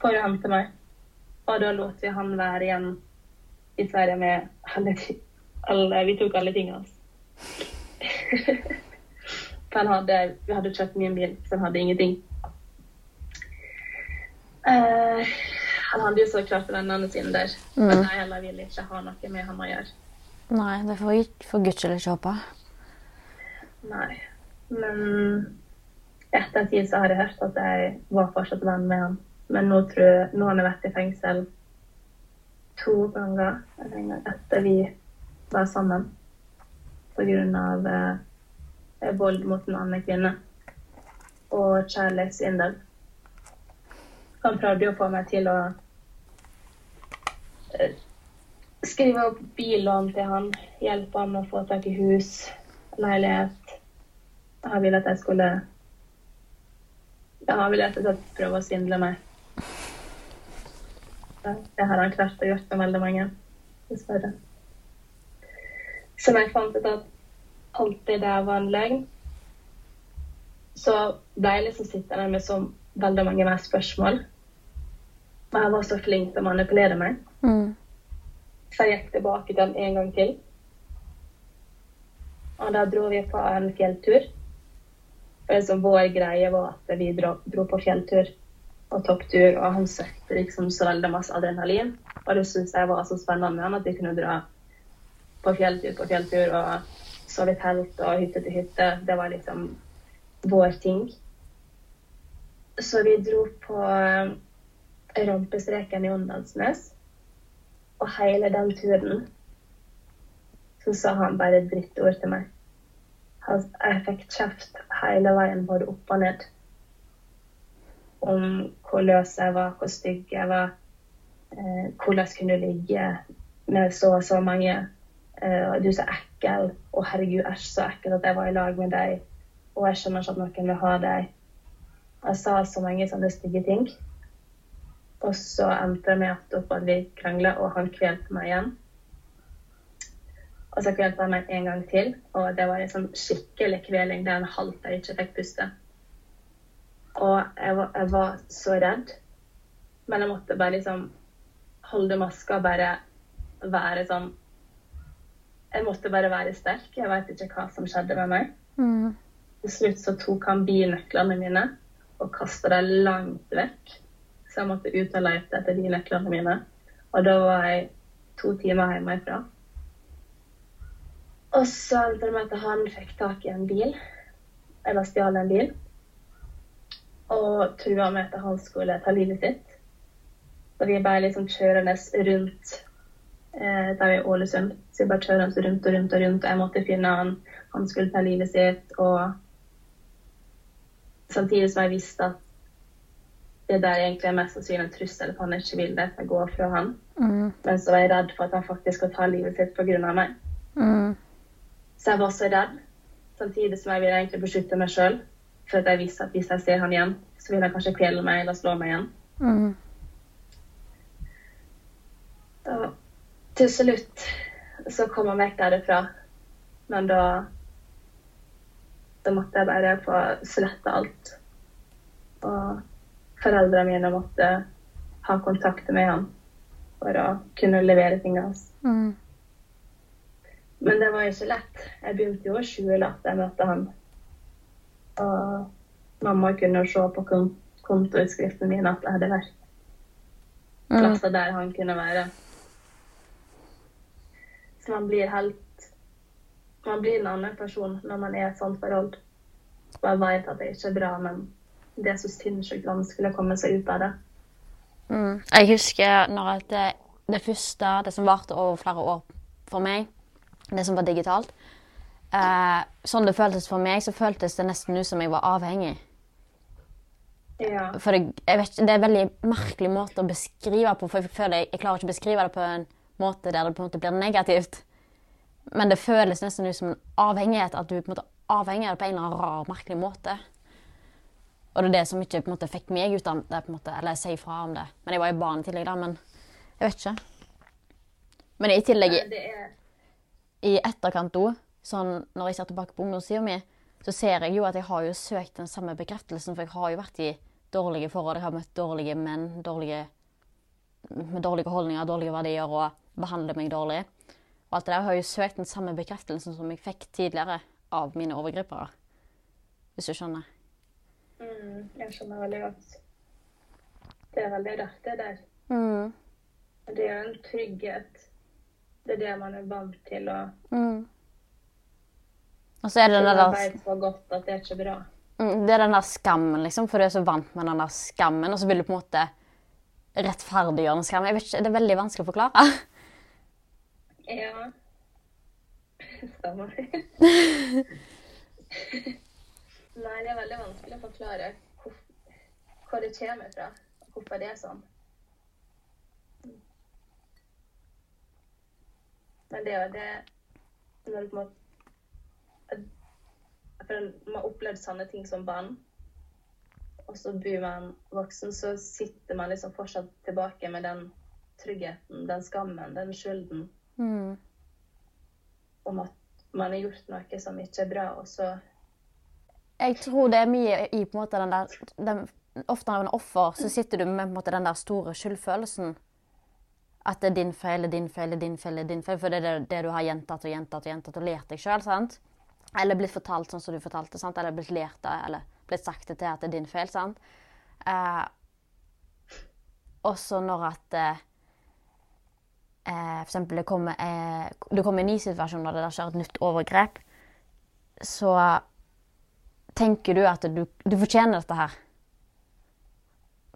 For å hente meg. Og da lot vi han være igjen i Sverige med alle, alle Vi tok alle tingene hans. Han hadde, vi hadde kjøpt min bil, så han hadde ingenting. Uh, han hadde jo så klart vennene sine der. Men jeg heller ville ikke ha noe med han å gjøre. Nei, det får vi for guds skyld ikke håpe. Nei. Men etter tid så har jeg hørt at jeg var fortsatt venn med han. Men nå tror jeg, nå har han vært i fengsel to ganger eller en gang etter vi var sammen. På grunn av eh, vold mot en annen kvinne. Og kjærlighetssvindel. Han prøvde jo å få meg til å eh, skrive opp billån til han, hjelpe han å få tak i hus, leilighet. Han ville at jeg skulle ja, Han ville rett og slett prøve å svindle meg. Det har han klart å gjøre med veldig mange, dessverre. Når jeg fant ut at alt det der var en løgn, så ble jeg liksom sittende med så veldig mange mer spørsmål. Og jeg var så flink til å manipulere meg. Mm. Så jeg gikk tilbake til den en gang til. Og da dro vi på en fjelltur. Og liksom vår greie var at vi dro, dro på fjelltur og topptur, og han søkte liksom så veldig masse adrenalin. Og det syntes jeg var så spennende med han at vi kunne dra på fjelltur på fjelltur og sove i telt og hytte til hytte. Det var liksom vår ting. Så vi dro på eh, rampestreken i Åndalsnes. Og hele den turen så sa han bare drittord til meg. Jeg fikk kjeft hele veien, både opp og ned. Om hvor løs jeg var, hvor stygg jeg var. Eh, hvordan kunne ligge med så og så mange. Og du er så ekkel. Å herregud, æsj, så ekkel at jeg var i lag med deg. Og jeg skjønner ikke at noen vil ha deg. Jeg sa så mange sånne stygge ting. Og så endte det med at vi krangla, og han kvelte meg igjen. Og så kvelte han meg en gang til, og det var en sånn skikkelig kveling der en halvt jeg ikke fikk puste. Og jeg var, jeg var så redd. Men jeg måtte bare liksom holde maska og bare være sånn Jeg måtte bare være sterk. Jeg veit ikke hva som skjedde med meg. Mm. Til slutt så tok han bilnøklene mine og kasta dem langt vekk. Så jeg måtte ut og lete etter bilnøklene mine. Og da var jeg to timer hjemmefra. Og så endte det med at han fikk tak i en bil, eller stjal en bil, og trua med at han skulle ta livet sitt. Så vi ble liksom kjørende rundt der vi er i Ålesund. Så jeg bare kjørende rundt og rundt og rundt, og jeg måtte finne han. Han skulle ta livet sitt, og samtidig som jeg visste at det der egentlig er mest sannsynlig en trussel, for han ikke vil det, jeg går fra han. Mm. Men så var jeg redd for at han faktisk skal ta livet sitt pga. meg. Mm. Så jeg var så redd, samtidig som jeg ville egentlig beskytte meg sjøl. For at jeg visste at hvis jeg ser han igjen, så vil han kanskje kvele meg eller slå meg igjen. Mm. Og til slutt så kom han vekk derifra. Men da Da måtte jeg bare få slette alt. Og foreldrene mine måtte ha kontakt med han for å kunne levere tingene hans. Mm. Men det var ikke lett. Jeg begynte jo å skjule at jeg møtte han. Og mamma kunne se på kon kontoutskriften min at jeg hadde vært Mm. plasser der han kunne være. Man blir helt Man blir en annen person når man er i et sånt forhold. Og jeg vet at det ikke er bra, men det er så sinnssykt vanskelig å komme seg ut av det. Mm. Jeg husker når det, det første, det som varte over flere år for meg, det som var digitalt eh, Sånn det føltes for meg, så føltes det nesten ut som jeg var avhengig. Ja. For det, vet, det er en veldig merkelig måte å beskrive på, for jeg føler jeg, jeg klarer ikke å beskrive det på en måte der det på en måte blir negativt. Men det føles nesten ut som en avhengighet, at du på en måte avhenger av det på en eller annen rar, merkelig måte. Og det er det som ikke på en måte fikk meg ut av det, på en måte, eller sier fra om det. Men jeg var jo barn i tillegg, da, men jeg vet ikke. Men i tillegg, i etterkant òg, sånn når jeg ser tilbake på ungdomstida mi, så ser jeg jo at jeg har jo søkt den samme bekreftelsen, for jeg har jo vært i dårlige forhold. Jeg har møtt dårlige menn dårlige, med dårlige holdninger, dårlige verdier og behandler meg dårlig. Og alt det der har jo søkt den samme bekreftelsen som jeg fikk tidligere av mine overgripere. Hvis du skjønner. mm, Jeg skjønner veldig godt. Det er veldig rart, det der. Mm. Det er jo en trygghet. Det er det man er vant til. Og Mm. Og så er det den der vet så godt at det er ikke bra. Mm, Det er den der skammen, liksom, for du er så vant med den der skammen, og så vil du på en måte rettferdiggjøre den skammen. Jeg vet ikke, Det er veldig vanskelig å forklare. Ja. Stemmer. Nei, det er veldig vanskelig å forklare hvor, hvor det kommer fra. Hvorfor det er sånn. Men det er jo det Når du på en måte For man har opplevd sånne ting som barn, og så blir man voksen, så sitter man liksom fortsatt tilbake med den tryggheten, den skammen, den skylden Mm. om at man har gjort noe som ikke er bra, og så Jeg tror det er mye i på en måte den der den, Ofte når man er offer, så sitter du med måte den der store skyldfølelsen. At det er din feil, det er din feil, det er din feil, det er din feil. For det er det, det du har gjentatt og gjentatt og gjentatt og lært deg sjøl. Eller blitt fortalt sånn som du fortalte, sant? eller blitt lært det, eller blitt sagt det til at det er din feil. sant? Eh, også når at eh, eh, eksempel det kommer, eh, det kommer en ny situasjon når det skjer et nytt overgrep, så tenker du at du, du fortjener dette her.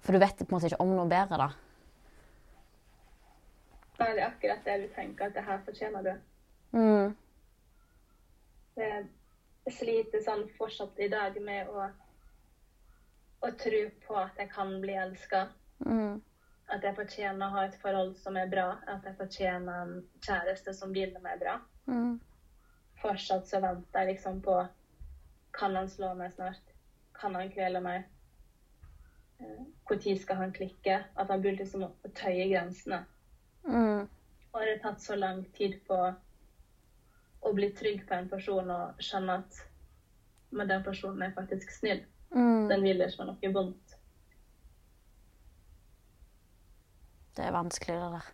For du vet på en måte ikke om noe bedre, da. Ja, det er akkurat det du tenker, at det her fortjener du. Mm. Jeg sliter sånn fortsatt i dag med å, å tro på at jeg kan bli elska. Mm. At jeg fortjener å ha et forhold som er bra. At jeg fortjener en kjæreste som vil meg bra. Mm. Fortsatt så venter jeg liksom på Kan han slå meg snart? Kan han kvele meg? Når skal han klikke? At han burde liksom å tøye grensene. Mm. Og det har tatt så lang tid på å bli trygg på en person og skjønne at men den personen er faktisk snill. Mm. Den vil ikke noe vondt. Det er vanskelig, det der.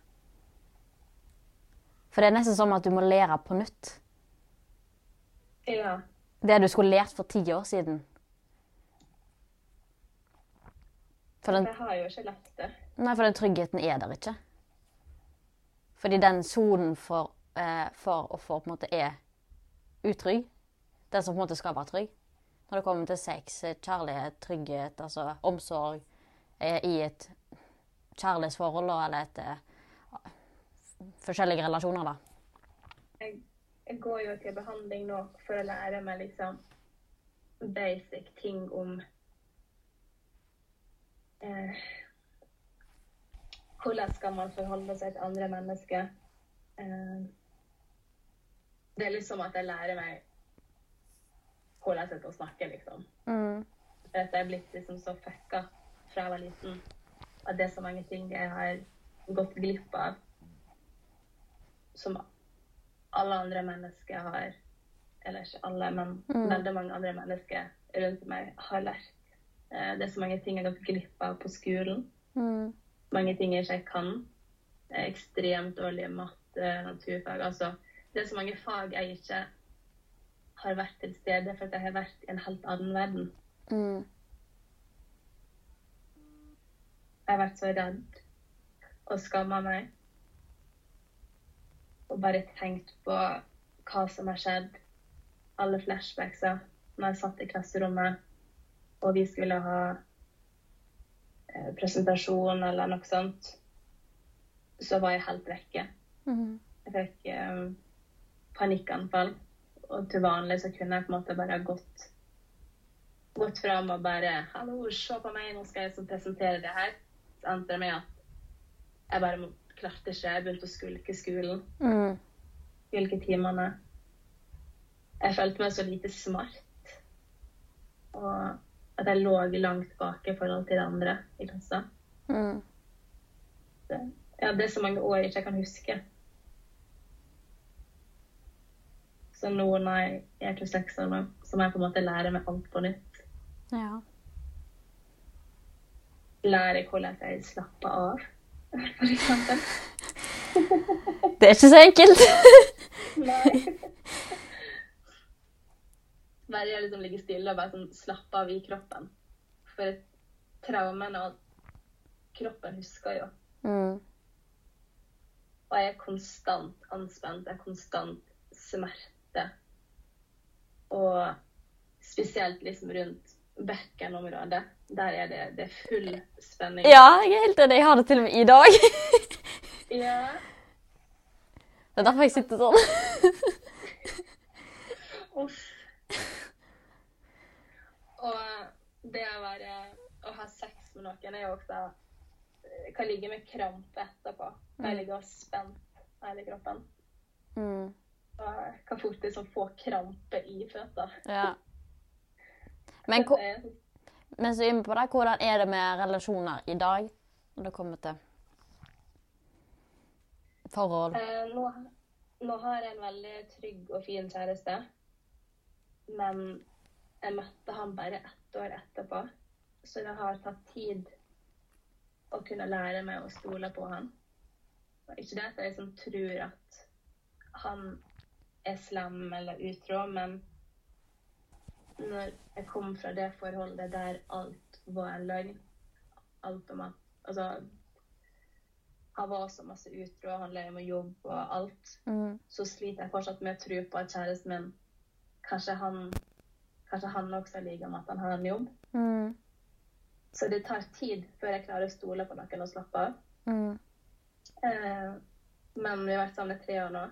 For det er nesten som at du må lære på nytt. Ja. Det du skulle lært for ti år siden. For den, Jeg har jo ikke lært det. nei, for den tryggheten er der ikke. Fordi den sonen for, eh, for å få på en måte er utrygg, den som på en måte skal være trygg Når det kommer til sex, eh, kjærlighet, trygghet, altså omsorg eh, i et kjærlighetsforhold eller et eh, forskjellige relasjoner, da. Jeg, jeg går jo til behandling nå for å lære meg liksom basic ting om eh, Hvordan skal man forholde seg til andre mennesker? Eh, det er liksom at jeg lærer meg hvordan jeg skal snakke, liksom. Mm. For at jeg er blitt liksom så fucka fra jeg var liten. At det er så mange ting jeg har gått glipp av som alle andre mennesker har Eller ikke alle, men Mm. veldig mange andre mennesker rundt meg har lært. Eh, Det er så mange ting jeg har gått glipp av på skolen. Mm. Mange ting jeg ikke kan. Er ekstremt dårlig matte, naturfag. Altså, det er så mange fag jeg ikke har vært til stede for at jeg har vært i en helt annen verden. Mm. Jeg har vært så redd og skamma meg. Og bare tenkt på hva som har skjedd. Alle flashbacksa når jeg satt i klasserommet og vi skulle ha eh, presentasjon eller noe sånt. Så var jeg helt vekke. Mm. Jeg fikk eh, panikkanfall. Og til vanlig så kunne jeg på en måte bare gått gått fram og bare 'Hallo, se på meg, nå skal jeg presentere det her.' Endte det med at jeg bare klarte ikke. Jeg begynte å skulke skolen. Mm. Skulke timene. Jeg følte meg så lite smart. Og at jeg lå langt bak i forhold til de andre i klassa. Mm. Det, ja, det er så mange år jeg ikke kan huske. Så nå når jeg er 26 år nå, så må jeg på en måte lære meg alt på nytt. Ja. Lære hvordan jeg slapper av, eksempel. Det er ikke så enkelt. Nei. Bare liksom ligger stille og bare sånn slappe av i kroppen. For traumene og kroppen husker jo. Mm. Og jeg er konstant anspent. Jeg er konstant smerte. Og spesielt liksom rundt bekkenområdet. Der er det, det er full spenning. Ja, jeg er helt enig. Jeg har det til og med i dag. Ja. Det er derfor jeg sitter sånn. Uff. Og det å være Å ha sex med noen er jo også Jeg kan ligge med krampe etterpå. Jeg ligger spent hele kroppen. Mm. Og kan fort liksom få krampe i føttene. Ja. Men, men så er- er inne på det, hvordan er det med relasjoner i dag? Når det kommer til forhold. Eh, nå, nå har jeg en veldig trygg og fin kjæreste. Men jeg møtte han bare ett år etterpå. Så det har tatt tid å kunne lære meg å stole på han. Og ikke det at jeg liksom tror at han er slem eller utro, men når jeg kom fra det forholdet der alt var en løgn Alt om at Altså han var så masse utro, han lever med jobb og alt, Mm. så sliter jeg fortsatt med å tro på at kjæresten min Kanskje han Kanskje han også liker med at han har en jobb. Mm. Så det tar tid før jeg klarer å stole på noen og slappe av. Mm. Eh, men vi har vært sammen i tre år nå,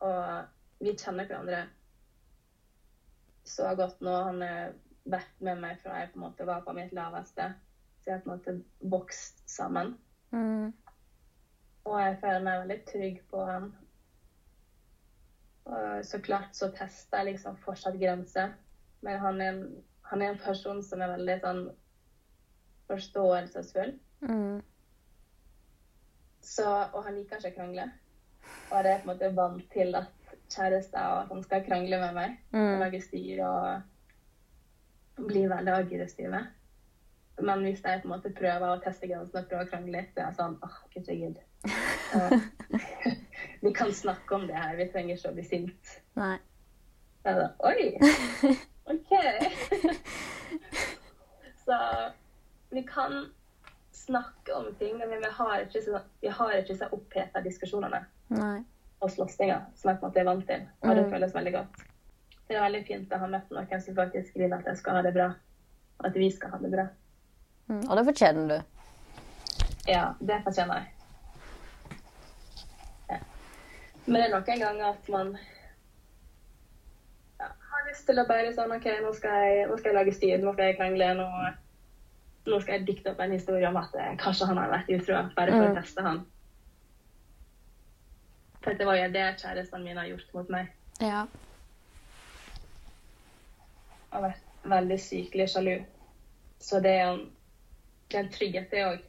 og vi kjenner hverandre så godt nå. Han har vært med meg fra jeg på en måte var på mitt laveste. Så jeg har på en måte vokst sammen. Mm. Og jeg føler meg veldig trygg på han. Og så klart så tester jeg liksom fortsatt grenser. Men han er, en, han er en person som er veldig sånn forståelsesfull. Mm. Så, og han liker ikke å krangle. Og det er på en måte vant til at kjærester og at han skal krangle med meg. Og Mm. lage styr og bli veldig aggressive. Men hvis jeg på en måte prøver å teste grensene og prøver å krangle litt, så er jeg sånn åh, ikke gidd. Vi kan snakke om det her, vi trenger ikke å bli sint. Nei. Så jeg da, Oi! OK. så vi kan snakke om ting, men vi har ikke så, vi har ikke så oppheta diskusjonene Nei. Og slåssinga som jeg på en måte er vant til. Og det Mm. føles veldig godt. Det er veldig fint å ha møtt noen som faktisk vil at jeg skal ha det bra, og at vi skal ha det bra. Mm. Og det fortjener du. Ja, det fortjener jeg. Ja. Men det er noen ganger at man ja, har lyst til å bare sånn OK, nå skal jeg, nå skal jeg lage styr, nå skal jeg krangle, nå, nå skal jeg dikte opp en historie om at eh, kanskje han har vært utro, bare for å Mm. teste han. For det var jo det kjærestene mine har gjort mot meg. Ja. har vært veldig sykelig sjalu. Så det er en, det er en trygghet, det òg.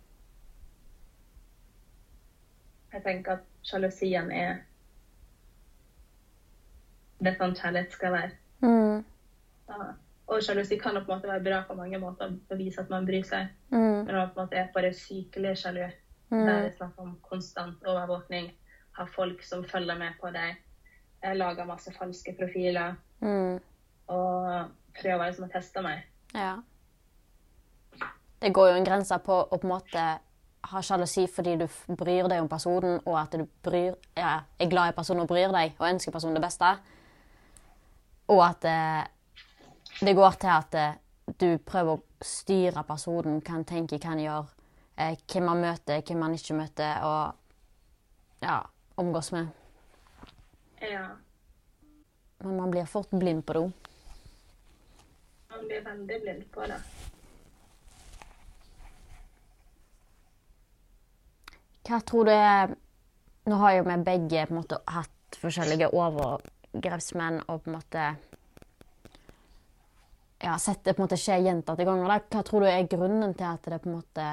Jeg tenker at sjalusien er det sånn kjærlighet skal være. Mm. Ja. Og sjalusi kan på en måte være bra på mange måter, å vise at man bryr seg. Mm. Men når man på en måte er bare sykelig sjalu, der er det snakk om konstant overvåkning, ha folk som følger med på deg, lager masse falske profiler Mm. og prøver liksom å teste meg. Ja. Det går jo en grense på å på en måte ha sjalusi fordi du bryr deg om personen, og at du bryr, ja, er glad i personen og bryr deg, og ønsker personen det beste. Og at eh, det går til at eh, du prøver å styre personen, hva han tenker, hva han gjør, eh, hvem han møter, hvem han ikke møter, og ja, omgås med. Ja. Men man blir fort blind på det òg. Man blir veldig blind på det. Hva tror du er Nå har jo vi begge på en måte hatt forskjellige overgrepsmenn og på en måte ja, sett det på en måte skje gjentatte ganger. Da. Hva tror du er grunnen til at det på en måte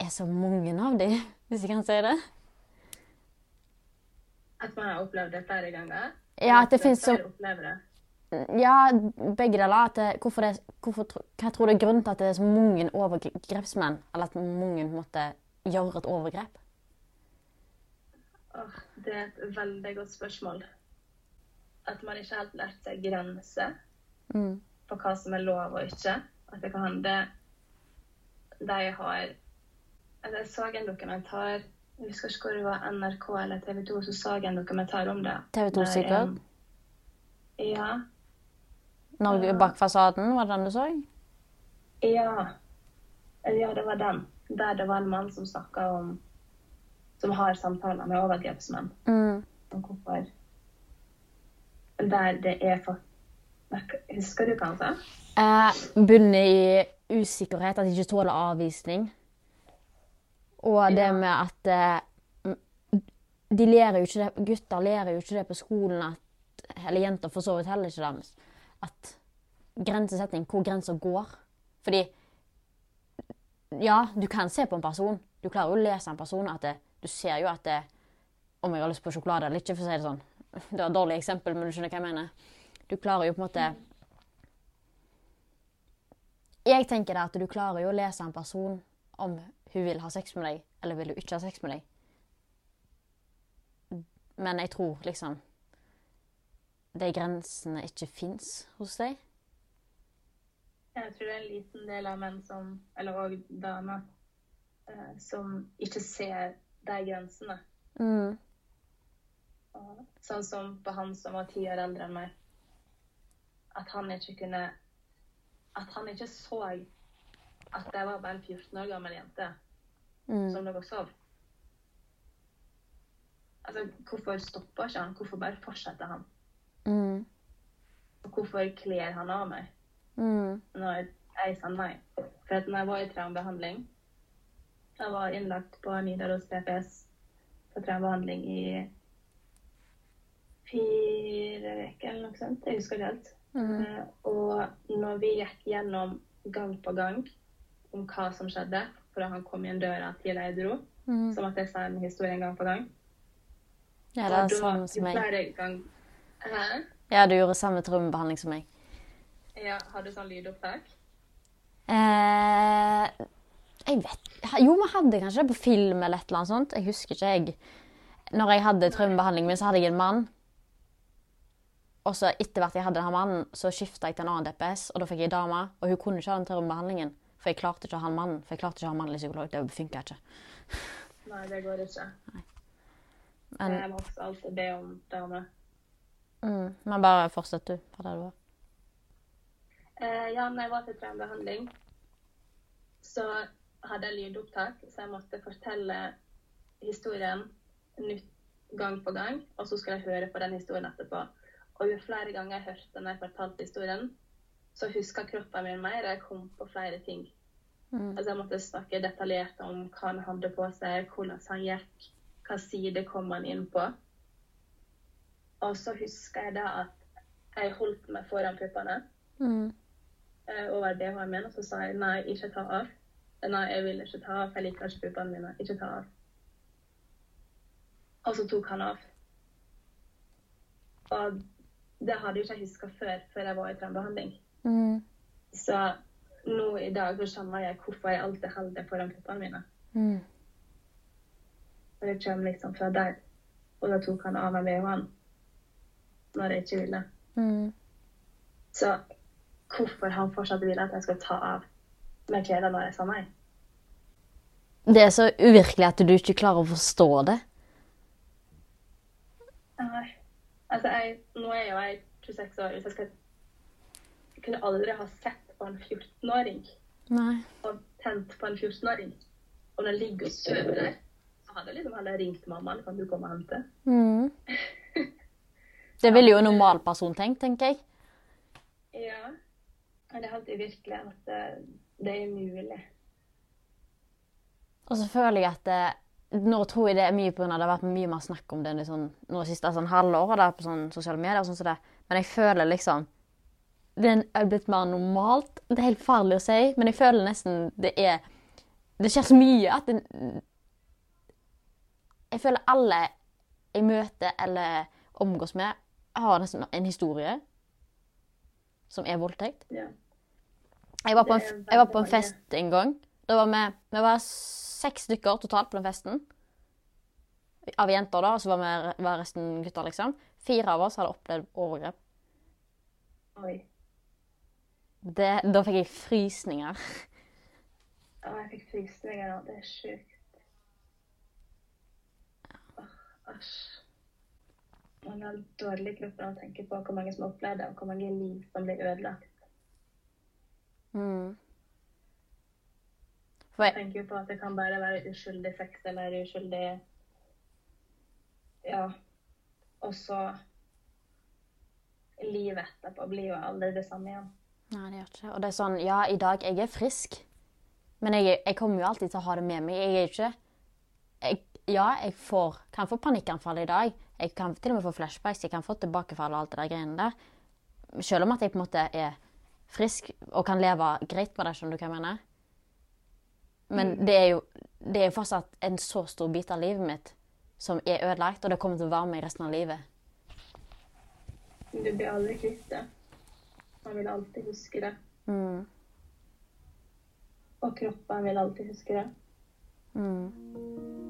er så mange av dem, hvis jeg kan si det? At man har opplevd det flere ganger. Ja, at det At finnes så. Ja, begge deler. Hvorfor det, hvorfor, hva tror du er grunnen til at det er så mange overgrepsmenn? Eller at mange måtte gjøre et overgrep? Åh, det er et veldig godt spørsmål. At man ikke helt lært seg grenser Mm. på hva som er lov og ikke. At det kan hende de har Jeg så en dokumentar Jeg husker ikke hvor det var NRK eller TV 2 som så en dokumentar om det. TV 2 sikkert. en- Ja. Norge bak fasaden, var det den du så? Ja. Ja, det var den. Der det var en mann som snakka om Som har samtaler med overgrepsmenn Mm. om hvorfor Der det er for Husker du hva han sa? Eh, bunner i usikkerhet, at de ikke tåler avvisning. Og det Ja. med at eh, de lærer jo ikke det, Gutter lærer jo ikke det på skolen, at, eller jenter for så vidt heller ikke det, at grensesetting, hvor grensa går. Fordi ja, du kan se på en person. Du klarer jo å lese en person. at det, Du ser jo at det, Om jeg har lyst på sjokolade eller ikke, for å si det sånn. Det var et dårlig eksempel, men du skjønner hva jeg mener. Du klarer jo på en måte Jeg tenker det at du klarer jo å lese en person om hun vil ha sex med deg, eller vil hun ikke ha sex med deg. Men jeg tror liksom de grensene ikke fins hos deg. Jeg tror det er en liten del av menn som, eller òg damer, eh, som ikke ser de grensene. Mm. Sånn som på han som var ti år eldre enn meg. At han ikke kunne At han ikke så at jeg var bare 14 år gammel jente Mm. som lå og sov. Altså, hvorfor stopper ikke han? Hvorfor bare fortsetter han? Mm. Og hvorfor kler han av meg Mm. når jeg sa nei? For at når jeg var i traumebehandling Jeg var innlagt på Nidaros PPS på traumebehandling i fire uker eller noe sånt. Jeg husker ikke helt. Mm. Eh, Og når vi gikk gjennom gang på gang om hva som skjedde fra han kom inn døra til jeg dro, Mm. som at jeg sa en historie gang på gang Ja, det er det samme som meg. gang- Hæ? Ja, du gjorde samme traumebehandling som meg. Ja, du sånn lydopptak. Eh, jeg vet Jo, vi hadde kanskje det på film eller et eller annet sånt. Jeg husker ikke, jeg. Når jeg hadde traumebehandlingen min, så hadde jeg en mann. Og så etter hvert jeg hadde denne mannen, så skifta jeg til en annen DPS, og da fikk jeg ei dame. Og hun kunne ikke ha den traumebehandlingen, for jeg klarte ikke å ha en mann. For jeg klarte ikke å ha mannlig psykolog. Det funka ikke. Nei, det går ikke. Men, Jeg må alltid be om dame. mm, men bare fortsett, du. Fra det du var. Eh, ja, når jeg var til traumebehandling, så hadde jeg lydopptak, så jeg måtte fortelle historien nytt gang på gang, og så skulle jeg høre på den historien etterpå. Og jo flere ganger jeg hørte når jeg fortalte historien, så huska kroppen min mer, jeg kom på flere ting. Altså Jeg måtte snakke detaljert om hva han hadde på seg, hvordan han gikk, hva side kom han inn på. Og så husker jeg da at jeg holdt meg foran puppene Mm. eh, over BH-en min, og så sa jeg nei, ikke ta av. Nei, jeg vil ikke ta av, jeg liker ikke puppene mine. Ikke ta av. Og så tok han av. Og det hadde jo ikke jeg huska før, før jeg var i traumebehandling. Mm. Så nå i dag så skjønner jeg hvorfor jeg alltid holder det foran puppene mine. Mm. Og det kommer liksom fra der. Og da tok han av meg BH-en når jeg ikke ville. Mm. Så hvorfor han fortsatt ville at jeg skal ta av meg klærne når jeg sa nei? Det er så uvirkelig at du ikke klarer å forstå det. Nei. Altså, jeg, nå er jo jeg 26 år, Hvis jeg skal jeg kunne aldri ha sett på en 14-åring og tent på en 14-åring. Og når jeg ligger og sover der, så hadde jeg liksom heller ringt mammaen. Kan du komme og hente? Mm. Det ville jo en normal person tenkt, tenker jeg. Ja. Men det er helt uvirkelig at det, det er mulig. Og så føler jeg at det, Nå tror jeg det er mye pga. det har vært mye mer snakk om det i sånn, nå siste sånn halvåret på sånn sosiale medier. sånn så det. Men jeg føler liksom Det er blitt mer normalt. Det er helt farlig å si, men jeg føler nesten det er Det skjer så mye at det, Jeg føler alle jeg møter eller omgås med, har nesten en historie som er voldtekt. Ja. Jeg var på en, jeg var på en fest en gang. Da var vi, vi var seks stykker totalt på den festen. Av jenter, da, og så var, vi, var resten gutter, liksom. Fire av oss hadde opplevd overgrep. Oi. Det, da fikk jeg frysninger. Ja, jeg fikk frysninger nå. Det er sjukt. Æsj. Man har dårlig kropp når man tenker på hvor mange som har opplevd det, og hvor mange liv som blir ødelagt. Mm. For jeg, tenker jo på at det kan bare være uskyldig sex eller uskyldig Ja. Og så Livet etterpå blir jo aldri det samme igjen. Nei, det gjør ikke det. Og det er sånn, ja, i dag jeg er frisk, men jeg, jeg kommer jo alltid til å ha det med meg. Jeg er ikke jeg, Ja, jeg får, kan få panikkanfall i dag. Jeg kan til og med få flashbacks, jeg kan få tilbakefall og alt det der greiene der. Selv om at jeg på en måte er frisk og kan leve greit med det, skjønner du hva jeg mener? Men det er jo det er fortsatt en så stor bit av livet mitt som er ødelagt, og det kommer til å være med resten av livet. Du blir aldri kvitt det. Man vil alltid huske det. Mm. Og kroppen vil alltid huske det. Mm.